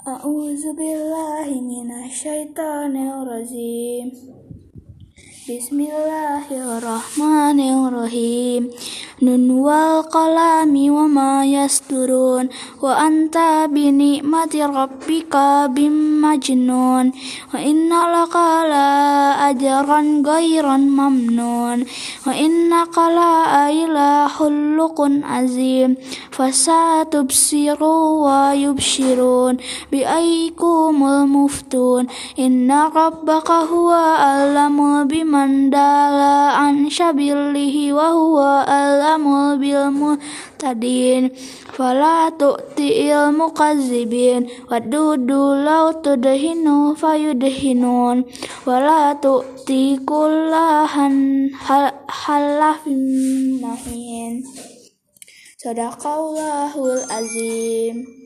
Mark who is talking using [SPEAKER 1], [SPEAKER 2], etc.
[SPEAKER 1] A'udzubillahi minasyaitonirrajim. Bismillahirrahmanirrahim الشيطان الرجيم بسم الله الرحمن الرحيم نون والقلم وما يسطرون وأنت بنعمة ربك بمجنون وإن لك لأجرا غير ممنون وإنك لإلى خلق عظيم فستبصر ويبشرون بأيكم المفتون إن ربك هو أعلم بمن syabilihi wa huwa alamul bil muhtadin fala tu'ti'il mukazzibin wadudu law tudhinu fayudhinun. Wala tu'ti kullahan hal halafin mahin Sadaqallahul azim.